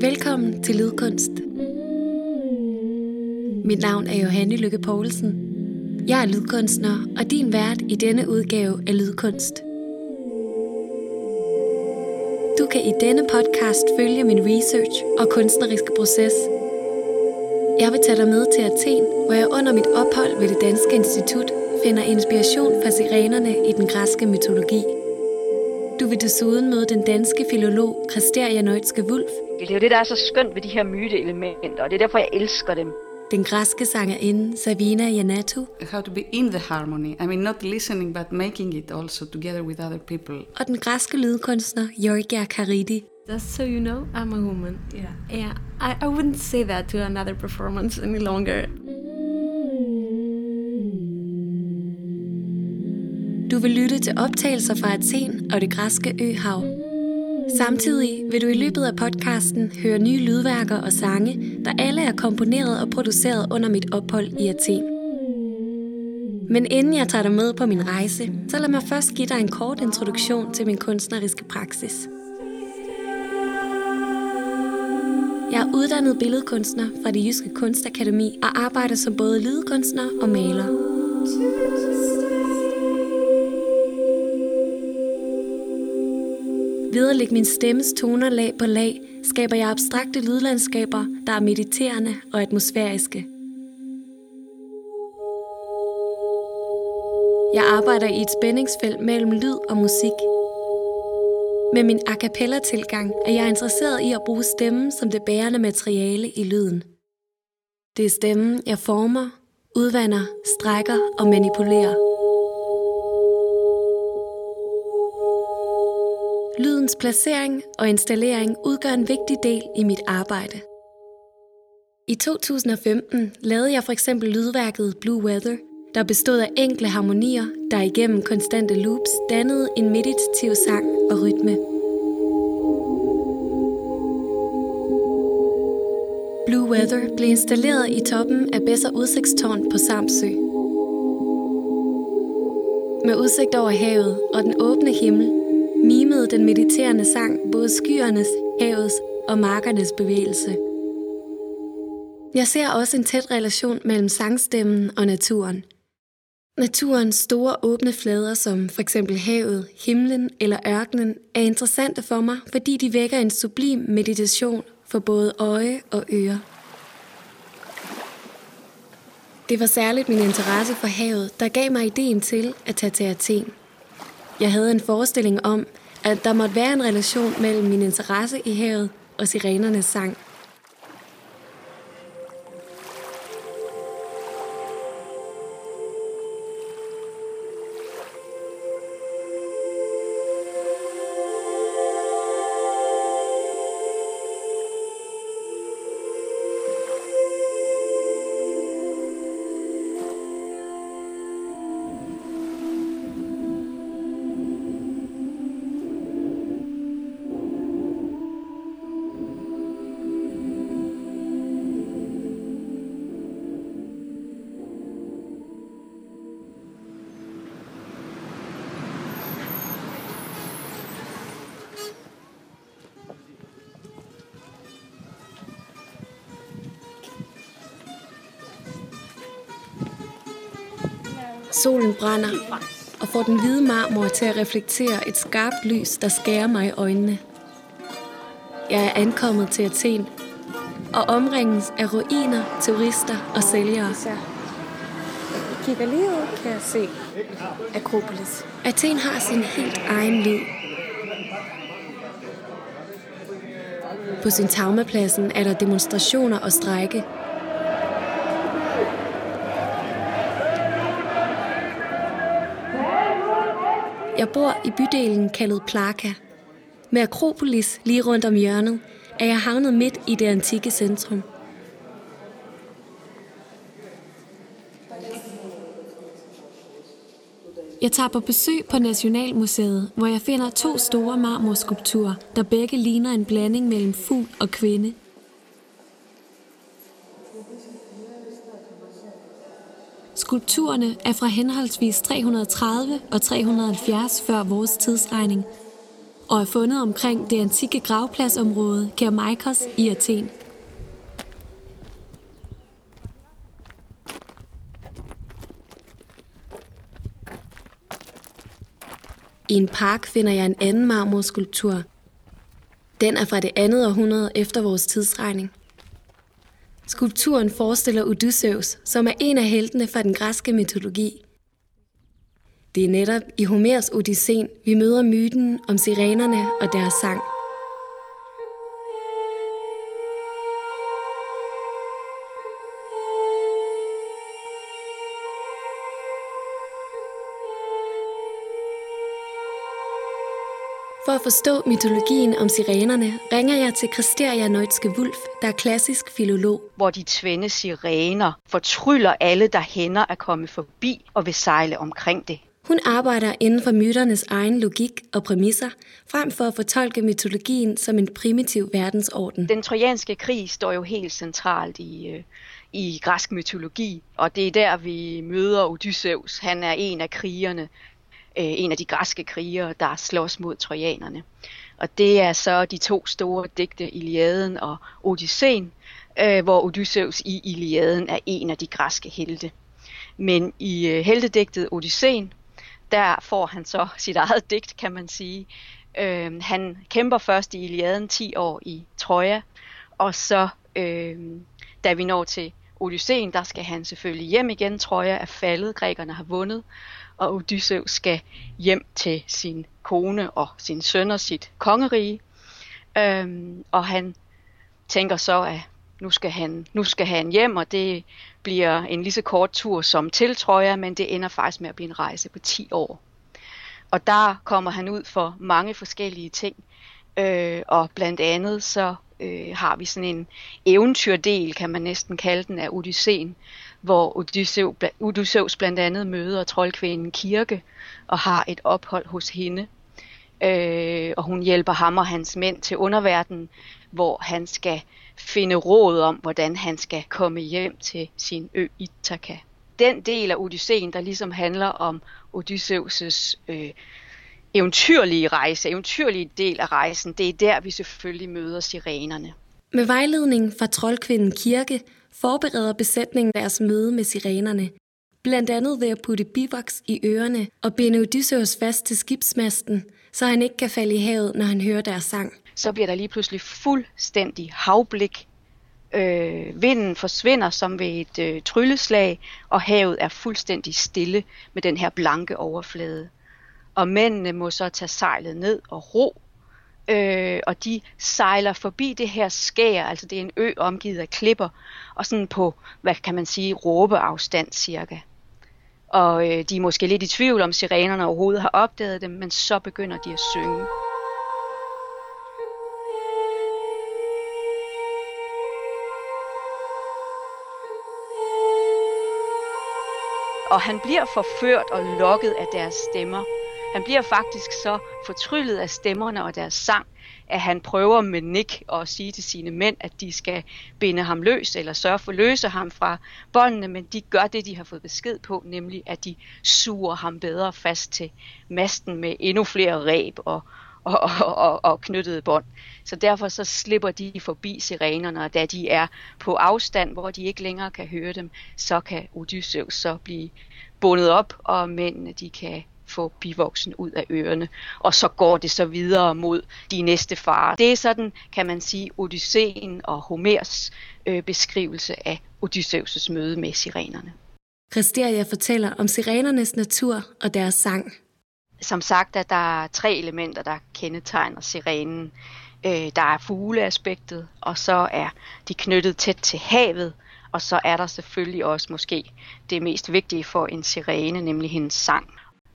Velkommen til Lydkunst. Mit navn er Johanne Lykke Poulsen. Jeg er lydkunstner og din vært i denne udgave af Lydkunst. Du kan i denne podcast følge min research og kunstneriske proces. Jeg vil tage dig med til Athen, hvor jeg under mit ophold ved det Danske Institut finder inspiration fra sirenerne i den græske mytologi. Du vil desuden møde den danske filolog Christer Neutzke Wulf, Det er jo det, der er så skønt ved de her myteelementer, og det er derfor, jeg elsker dem. den græske sangerinde Savina Janatu how to be in the harmony. I mean, not listening, but making it also together with other people. og den græske lydkunstner Georgia Karidi. Just so you know, I'm a woman. Yeah. Yeah. I, I wouldn't say that to another performance any longer. Du vil lytte til optagelser fra Athen og det græske øhav. Samtidig vil du i løbet af podcasten høre nye lydværker og sange, der alle er komponeret og produceret under mit ophold i Athen. Men inden jeg tager dig med på min rejse, så lad mig først give dig en kort introduktion til min kunstneriske praksis. Jeg er uddannet billedkunstner fra det Jyske Kunstakademi og arbejder som både lydkunstner og maler. Ved at lægge min stemmes toner lag på lag, skaber jeg abstrakte lydlandskaber, der er mediterende og atmosfæriske. Jeg arbejder i et spændingsfelt mellem lyd og musik. Med min a cappella-tilgang er jeg interesseret i at bruge stemmen som det bærende materiale i lyden. Det er stemmen, jeg former, udvander, strækker og manipulerer. Lydens placering og installering udgør en vigtig del i mit arbejde. I 2015 lavede jeg for eksempel lydværket Blue Weather, der bestod af enkle harmonier, der igennem konstante loops dannede en meditativ sang og rytme. Blue Weather blev installeret i toppen af Besser udsigtstårn på Samsø. Med udsigt over havet og den åbne himmel, mimede den mediterende sang både skyernes, havets og markernes bevægelse. Jeg ser også en tæt relation mellem sangstemmen og naturen. Naturens store åbne flader, som for eksempel havet, himlen eller ørkenen, er interessante for mig, fordi de vækker en sublim meditation for både øje og øre. Det var særligt min interesse for havet, der gav mig ideen til at tage til Athen. Jeg havde en forestilling om, at der måtte være en relation mellem min interesse i havet og sirenernes sang. Solen brænder og får den hvide marmor til at reflektere et skarpt lys, der skærer mig i øjnene. Jeg er ankommet til Athen og omringes af ruiner, turister og sælgere. Jeg kigger lige ud, kan jeg se Akropolis. Athen har sin helt egen lyd. På Syntagmapladsen er der demonstrationer og strejke. I bydelen kaldet Plaka. Med Akropolis lige rundt om hjørnet er jeg havnet midt i det antikke centrum. Jeg tager på besøg på Nationalmuseet, hvor jeg finder to store marmorskulpturer, der begge ligner en blanding mellem fugl og kvinde. Skulpturerne er fra henholdsvis 330 og 370 før vores tidsregning, og er fundet omkring det antikke gravpladsområde Kermaikos i Athen. I en park finder jeg en anden marmorskulptur. Den er fra det andet århundrede efter vores tidsregning. Skulpturen forestiller Odysseus, som er en af heltene fra den græske mytologi. Det er netop i Homers Odysseen, vi møder myten om sirenerne og deres sang – For at forstå mytologien om sirenerne, ringer jeg til Kristeria Neutske Wulf, der er klassisk filolog. Hvor de tvende sirener fortryller alle, der hænder at komme forbi og vil sejle omkring det. Hun arbejder inden for myternes egen logik og præmisser, frem for at fortolke mytologien som en primitiv verdensorden. Den trojanske krig står jo helt centralt i, øh, i græsk mytologi, og det er der, vi møder Odysseus. Han er en af krigerne, Øh, en af de græske krigere, der slås mod trojanerne. Og det er så de to store digte, Iliaden og Odysseen, øh, hvor Odysseus i Iliaden er en af de græske helte. Men i øh, heltedigtet Odysseen, der får han så sit eget digt, kan man sige. Øh, han kæmper først i Iliaden 10 år i Troja, og så øh, da vi når til Odysseen, der skal han selvfølgelig hjem igen. Troja er faldet, grækerne har vundet, og Odysseus skal hjem til sin kone og sin søn og sit kongerige. Øhm, og han tænker så, at nu skal, han, nu skal han hjem, og det bliver en lige så kort tur som til Troja, men det ender faktisk med at blive en rejse på 10 år. Og der kommer han ud for mange forskellige ting, øh, og blandt andet så øh, har vi sådan en eventyrdel, kan man næsten kalde den, af Odysseen, hvor Odysseus, Odysseus blandt andet møder troldkvinden Kirke og har et ophold hos hende. Øh, og hun hjælper ham og hans mænd til underverdenen, hvor han skal finde råd om, hvordan han skal komme hjem til sin ø Ithaka. Den del af Odysseen, der ligesom handler om Odysseus' øh, eventyrlige rejse, eventyrlige del af rejsen, det er der, vi selvfølgelig møder sirenerne. Med vejledning fra troldkvinden Kirke forbereder besætningen deres møde med sirenerne. Blandt andet ved at putte bivoks i ørerne og binde Odysseus fast til skibsmasten, så han ikke kan falde i havet, når han hører deres sang. Så bliver der lige pludselig fuldstændig havblik. Øh, vinden forsvinder som ved et øh, trylleslag, og havet er fuldstændig stille med den her blanke overflade. Og mændene må så tage sejlet ned og ro øh, og de sejler forbi det her skær, altså det er en ø omgivet af klipper, og sådan på, hvad kan man sige, råbeafstand cirka. Og øh, de er måske lidt i tvivl om sirenerne overhovedet har opdaget dem, men så begynder de at synge. Og han bliver forført og lokket af deres stemmer. Han bliver faktisk så fortryllet af stemmerne og deres sang, at han prøver med Nick at sige til sine mænd, at de skal binde ham løs eller sørge for at løse ham fra båndene, men de gør det, de har fået besked på, nemlig at de suger ham bedre fast til masten med endnu flere ræb og, og, og, og, og knyttede bånd. Så derfor så slipper de forbi sirenerne, og da de er på afstand, hvor de ikke længere kan høre dem, så kan Odysseus så blive bundet op, og mændene de kan få bivoksen ud af ørerne, og så går det så videre mod de næste farer. Det er sådan, kan man sige, Odysseen og Homers øh, beskrivelse af Odysseus' møde med sirenerne. Christeria fortæller om sirenernes natur og deres sang. Som sagt, at der er tre elementer, der kendetegner sirenen. Øh, der er fugleaspektet, og så er de knyttet tæt til havet, og så er der selvfølgelig også måske det mest vigtige for en sirene, nemlig hendes sang.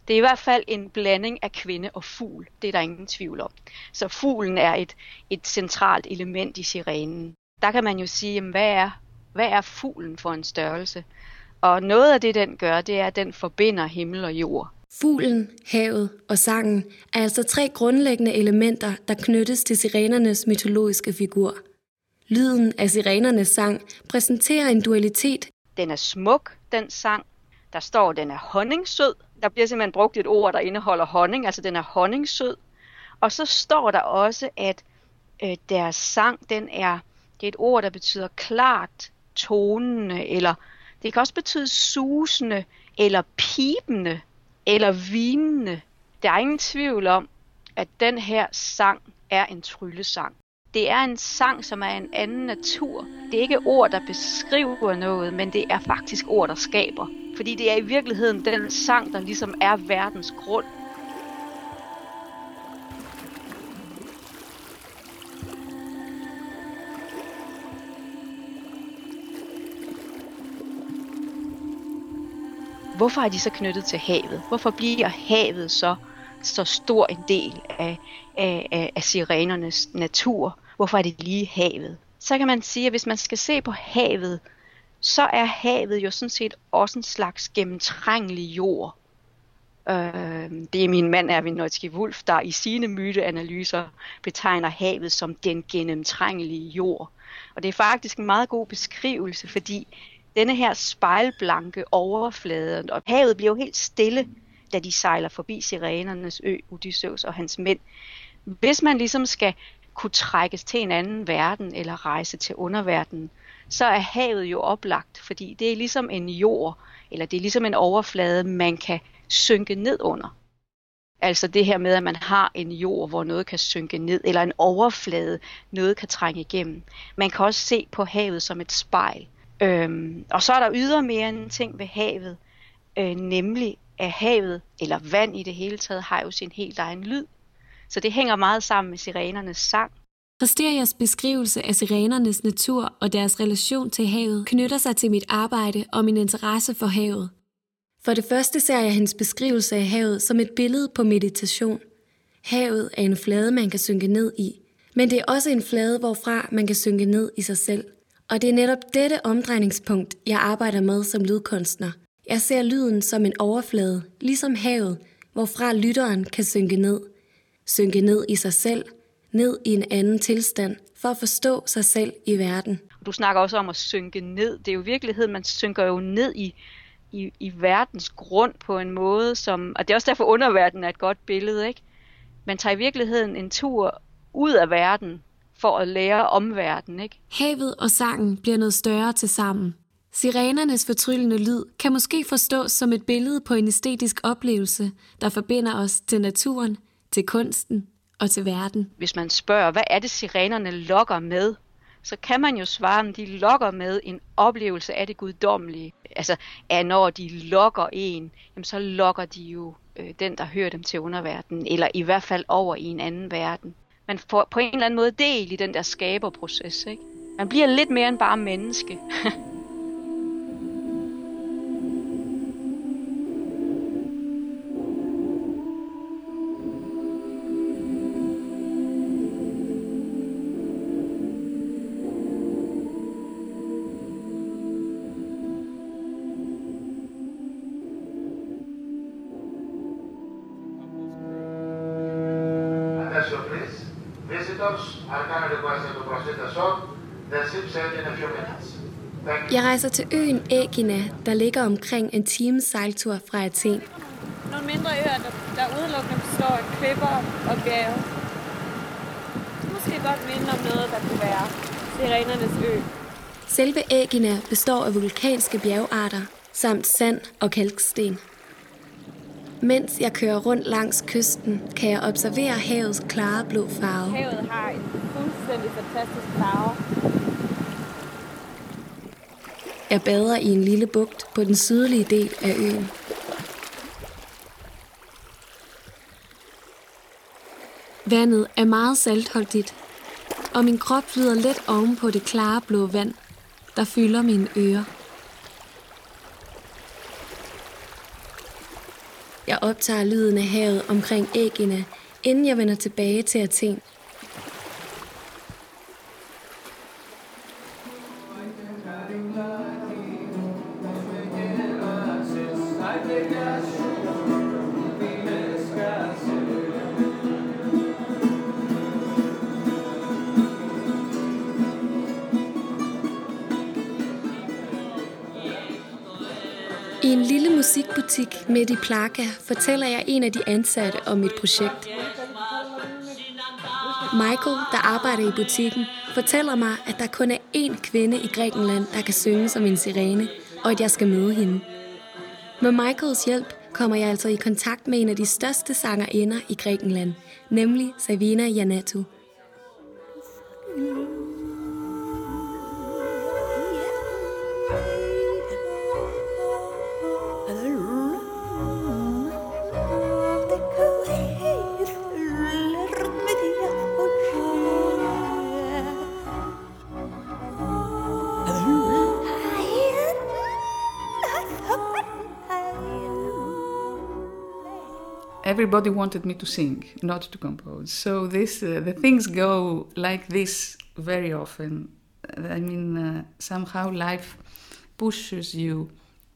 Det er i hvert fald en blanding af kvinde og fugl. Det er der ingen tvivl om. Så fuglen er et, et centralt element i sirenen. Der kan man jo sige, jamen, hvad, er, hvad er fuglen for en størrelse? Og noget af det, den gør, det er, at den forbinder himmel og jord. Fuglen, havet og sangen er altså tre grundlæggende elementer, der knyttes til sirenernes mytologiske figur. Lyden af sirenernes sang præsenterer en dualitet. Den er smuk, den sang. Der står, at den er honningsød, der bliver simpelthen brugt et ord, der indeholder honning, altså den er honningsød, Og så står der også, at øh, deres sang, den er, det er et ord, der betyder klart, tonende, eller det kan også betyde susende, eller pipende, eller vinende. Der er ingen tvivl om, at den her sang er en tryllesang. Det er en sang, som er en anden natur. Det er ikke ord, der beskriver noget, men det er faktisk ord, der skaber. Fordi det er i virkeligheden den sang, der ligesom er verdens grund. Hvorfor er de så knyttet til havet? Hvorfor bliver havet så så stor en del af, af, af, af sirenernes natur? Hvorfor er det lige havet? Så kan man sige, at hvis man skal se på havet, så er havet jo sådan set også en slags gennemtrængelig jord. Øh, det er min mand Erwin Nøjtski Wolf, der i sine myteanalyser betegner havet som den gennemtrængelige jord. Og det er faktisk en meget god beskrivelse, fordi denne her spejlblanke overflade, og havet bliver jo helt stille, da de sejler forbi Sirenernes ø, Odysseus og hans mænd. Hvis man ligesom skal kunne trækkes til en anden verden eller rejse til underverdenen, så er havet jo oplagt, fordi det er ligesom en jord, eller det er ligesom en overflade, man kan synke ned under. Altså det her med, at man har en jord, hvor noget kan synke ned, eller en overflade, noget kan trænge igennem. Man kan også se på havet som et spejl. Øhm, og så er der ydermere en ting ved havet, øh, nemlig at havet, eller vand i det hele taget, har jo sin helt egen lyd. Så det hænger meget sammen med sirenernes sang. Rasterias beskrivelse af sirenernes natur og deres relation til havet knytter sig til mit arbejde og min interesse for havet. For det første ser jeg hendes beskrivelse af havet som et billede på meditation. Havet er en flade, man kan synke ned i, men det er også en flade, hvorfra man kan synke ned i sig selv. Og det er netop dette omdrejningspunkt, jeg arbejder med som lydkunstner. Jeg ser lyden som en overflade, ligesom havet, hvorfra lytteren kan synke ned. Synke ned i sig selv, ned i en anden tilstand, for at forstå sig selv i verden. Du snakker også om at synke ned. Det er jo i virkeligheden, man synker jo ned i, i, i verdens grund på en måde, som, og det er også derfor underverdenen er et godt billede, ikke? Man tager i virkeligheden en tur ud af verden, for at lære om verden, ikke? Havet og sangen bliver noget større til sammen. Sirenernes fortryllende lyd kan måske forstås som et billede på en æstetisk oplevelse, der forbinder os til naturen, til kunsten og til verden. Hvis man spørger, hvad er det sirenerne lokker med, så kan man jo svare, at de lokker med en oplevelse af det guddommelige. Altså, at når de lokker en, jamen, så lokker de jo øh, den, der hører dem til underverdenen, eller i hvert fald over i en anden verden. Man får på en eller anden måde del i den der skaberproces. Ikke? Man bliver lidt mere end bare menneske. rejser til øen Ægina, der ligger omkring en times sejltur fra Athen. Nogle mindre øer, der, der udelukkende består af klipper og bjerge. Måske godt minde om noget, der kunne være Sirenernes ø. Selve Ægina består af vulkanske bjergarter samt sand og kalksten. Mens jeg kører rundt langs kysten, kan jeg observere havets klare blå farve. Havet har en fuldstændig fantastisk farve. Jeg bader i en lille bugt på den sydlige del af øen. Vandet er meget saltholdigt, og min krop flyder let oven på det klare blå vand, der fylder mine ører. Jeg optager lyden af havet omkring æggene, inden jeg vender tilbage til Athen. Musikbutik midt i Plaka fortæller jeg en af de ansatte om mit projekt. Michael, der arbejder i butikken, fortæller mig, at der kun er én kvinde i Grækenland, der kan synge som en sirene, og at jeg skal møde hende. Med Michaels hjælp kommer jeg altså i kontakt med en af de største sangerinder i Grækenland, nemlig Savina Janatu. Everybody wanted me to sing, not to compose. So this uh, the things go like this very often. I mean, uh, somehow life pushes you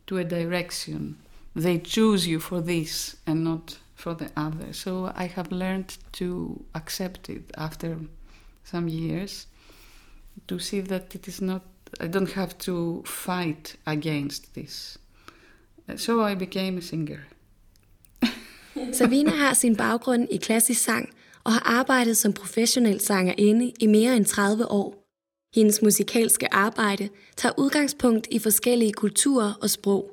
to a direction. They choose you for this and not for the other. So I have learned to accept it after some years, to see that it is not. I don't have to fight against this. So I became a singer. Savina har sin baggrund i klassisk sang og har arbejdet som professionel sangerinde i mere end 30 år. Hendes musikalske arbejde tager udgangspunkt i forskellige kulturer og sprog.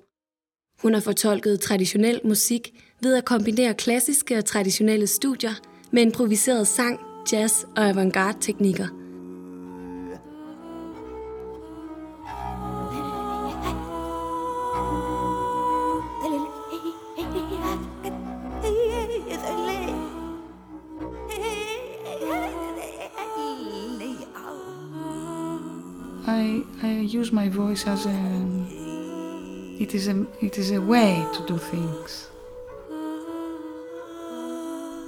Hun har fortolket traditionel musik ved at kombinere klassiske og traditionelle studier med improviseret sang, jazz og avantgarde-teknikker – I, use my voice as a it is a it is a way to do things.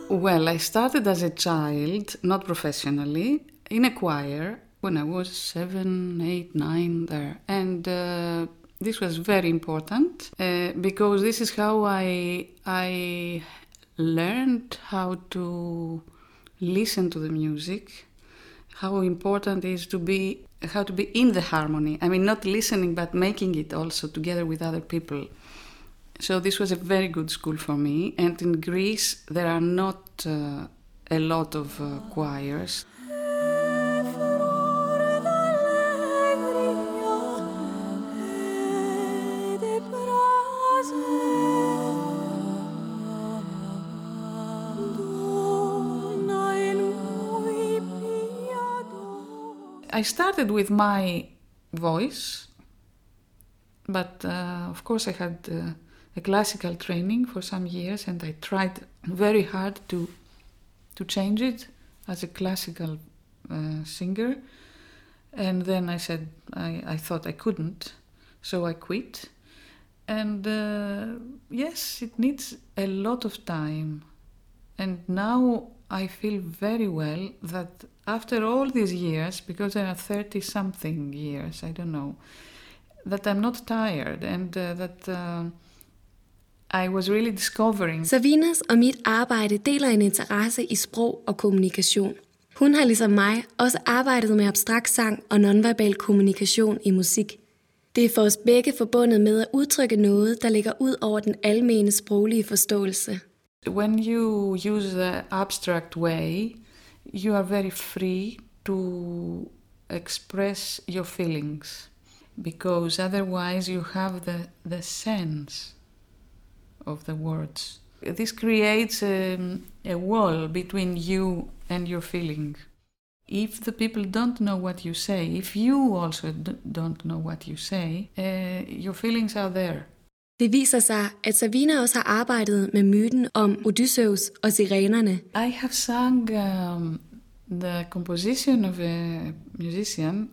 Well, I started as a child, not professionally, in a choir when I was seven, eight, nine there, and uh, this was very important uh, because this is how I I learned how to listen to the music, how important it is to be how to be in the harmony. I mean, not listening, but making it also together with other people. So this was a very good school for me. And in Greece, there are not uh, a lot of uh, choirs. I started with my voice, but uh, of course I had uh, a classical training for some years, and I tried very hard to to change it as a classical uh, singer. And then I said I, I thought I couldn't, so I quit. And uh, yes, it needs a lot of time. And now I feel very well that after all these years, because there are 30 something years, I don't know, that I'm not tired and uh, that uh, I was really discovering. Savinas og mit arbejde deler en interesse i sprog og kommunikation. Hun har ligesom mig også arbejdet med abstrakt sang og nonverbal kommunikation i musik. Det er for os begge forbundet med at udtrykke noget, der ligger ud over den almene sproglige forståelse. When you use the abstract way, you are very free to express your feelings because otherwise you have the, the sense of the words. This creates a, a wall between you and your feeling. If the people don't know what you say, if you also don't know what you say, uh, your feelings are there. Det viser sig, at Savina også har arbejdet med myten om Odysseus og sirenerne. I have sung um, the composition of a musician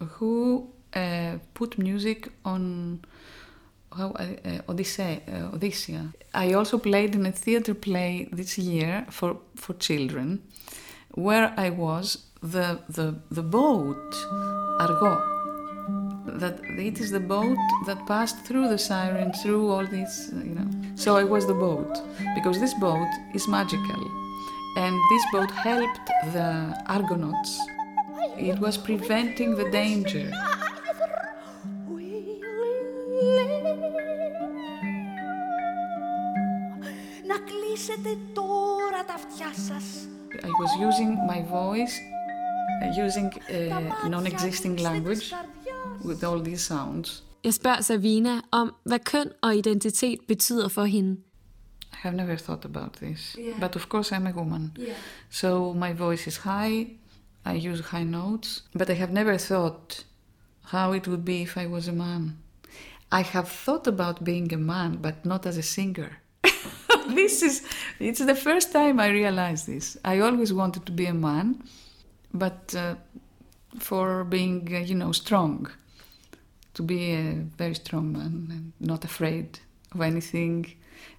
who uh, put music on how uh, uh Odyssey, uh, Odyssea. I also played in a theater play this year for for children, where I was the the the boat Argo that it is the boat that passed through the siren, through all this, uh, you know. So it was the boat, because this boat is magical. And this boat helped the Argonauts. It was preventing the danger. I was using my voice, uh, using uh, non existing language with all these sounds. Jeg spørger Savina om, hvad køn og identitet betyder for hende. I have never thought about this, yeah. but of course I'm a woman. Yeah. So my voice is high, I use high notes, but I have never thought how it would be if I was a man. I have thought about being a man, but not as a singer. this is it's the first time I realize this. I always wanted to be a man, but uh, for being uh, you know strong, to be a very strong man and not afraid of anything.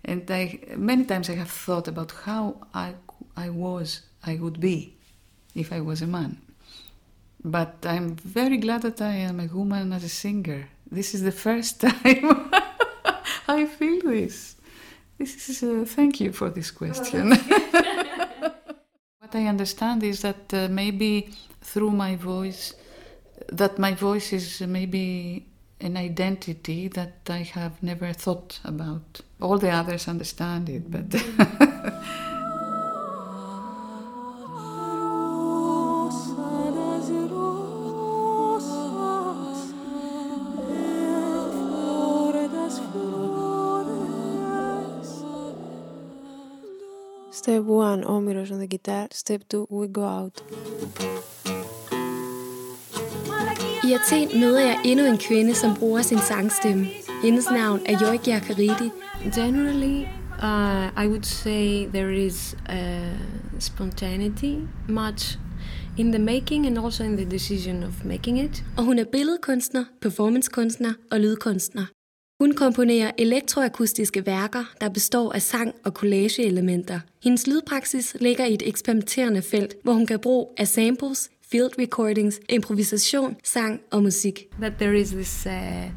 And I many times I have thought about how I I was I would be if I was a man. But I'm very glad that I am a woman as a singer. This is the first time I feel this. This is uh, thank you for this question. what I understand is that uh, maybe through my voice, that my voice is maybe an identity that I have never thought about. All the others understand it, but. Step one, Omiros on the guitar. Step two, we go out. I Athen møder jeg endnu en kvinde, som bruger sin sangstemme. Hendes navn er Georgia Karidi. Generally, uh, I would say there is uh, spontaneity much in the making and also in the decision of making it. Og hun er billedkunstner, performancekunstner og lydkunstner. Hun komponerer elektroakustiske værker, der består af sang- og collageelementer. Hendes lydpraksis ligger i et eksperimenterende felt, hvor hun kan bruge af samples, field recordings, improvisation, sang og musik. That there is this uh,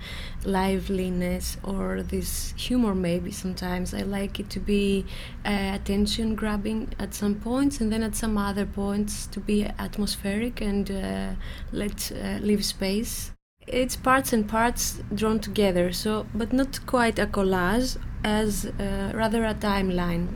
liveliness or this humor maybe sometimes. I like it to be uh, attention grabbing at some points and then at some other points to be atmospheric and uh, let uh, leave space. It's parts and parts drawn together, so but not quite a collage, as uh, rather a timeline.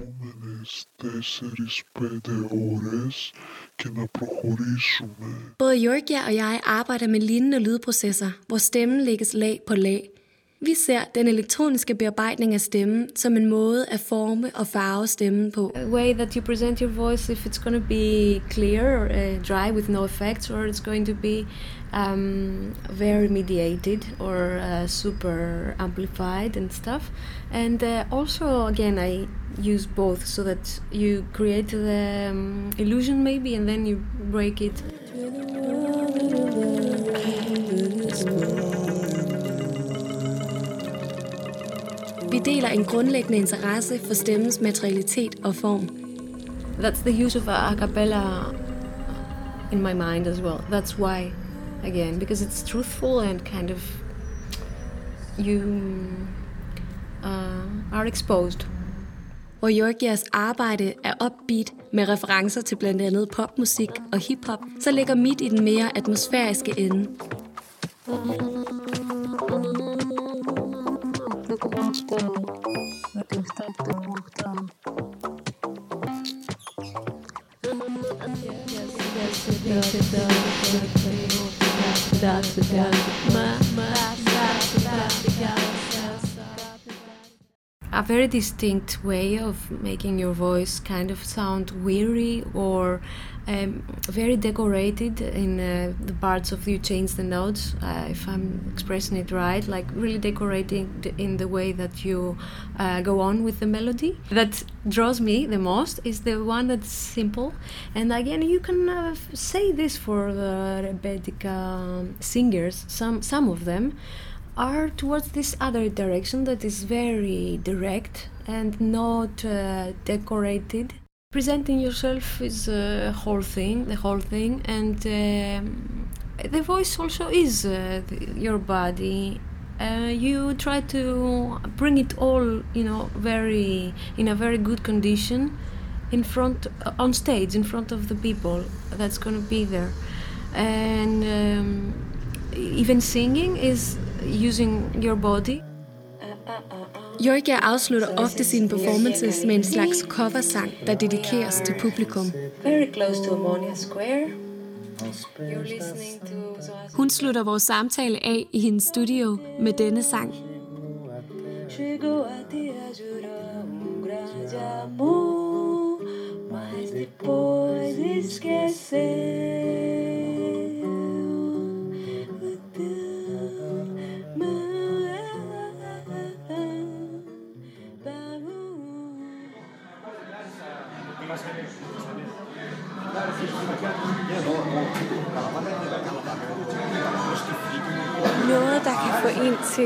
Både Georgia og jeg arbejder med lignende lydprocesser, hvor stemmen lægges lag på lag. Vi ser den elektroniske bearbejdning af stemmen som en måde at forme og farve stemmen på. A way that you present your voice, if it's going to be clear or uh, dry with no effects, or it's going to be um, very mediated or uh, super amplified and stuff. And uh, also, again, I use both so that you create the um, illusion maybe and then you break it. Vi deler en grundlæggende interesse for stemmens materialitet og form. That's the use of a cappella in my mind as well. That's why, again, because it's truthful and kind of you uh, are exposed. Hvor Georgias arbejde er upbeat med referencer til blandt andet popmusik og hiphop, så ligger mit i den mere atmosfæriske ende. A very distinct way of making your voice kind of sound weary or um, very decorated in uh, the parts of you change the notes uh, if i'm expressing it right like really decorating in the way that you uh, go on with the melody. That draws me the most is the one that's simple. And again you can uh, say this for the rebetica singers. Some some of them are towards this other direction that is very direct and not uh, decorated. Presenting yourself is a whole thing, the whole thing, and um, the voice also is uh, the, your body. Uh, you try to bring it all, you know, very in a very good condition, in front on stage, in front of the people that's going to be there, and um, even singing is using your body. Joikia afslutter ofte sine performances med en slags coversang, der dedikeres til publikum. Very close to Ammonia Square. Hun slutter vores samtale af i hendes studio med denne sang. Chegou a te ajudar um grande amor, mas depois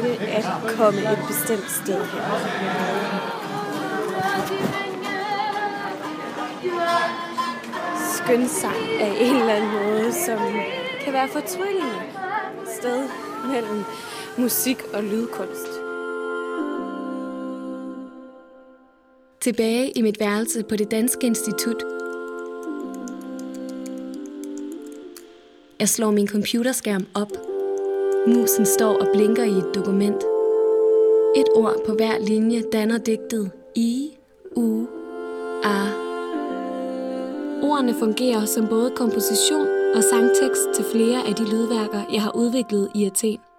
til at komme et bestemt sted her. Skøn sang af en eller anden måde, som kan være fortryllende sted mellem musik og lydkunst. Tilbage i mit værelse på det Danske Institut. Jeg slår min computerskærm op. Musen står og blinker i et dokument. Et ord på hver linje danner digtet I, U, A. Ordene fungerer som både komposition og sangtekst til flere af de lydværker, jeg har udviklet i Athen.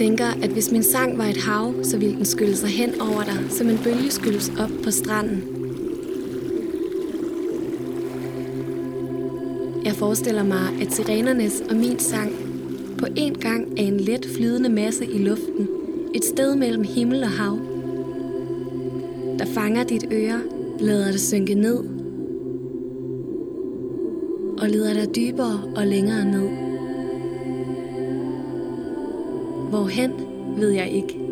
Tænker, at hvis min sang var et hav, så ville den skylle sig hen over dig, som en bølge skyldes op på stranden. Jeg forestiller mig, at sirenernes og min sang på en gang er en let flydende masse i luften, et sted mellem himmel og hav, der fanger dit øre, lader det synke ned og leder dig dybere og længere ned. Hvorhen ved jeg ikke.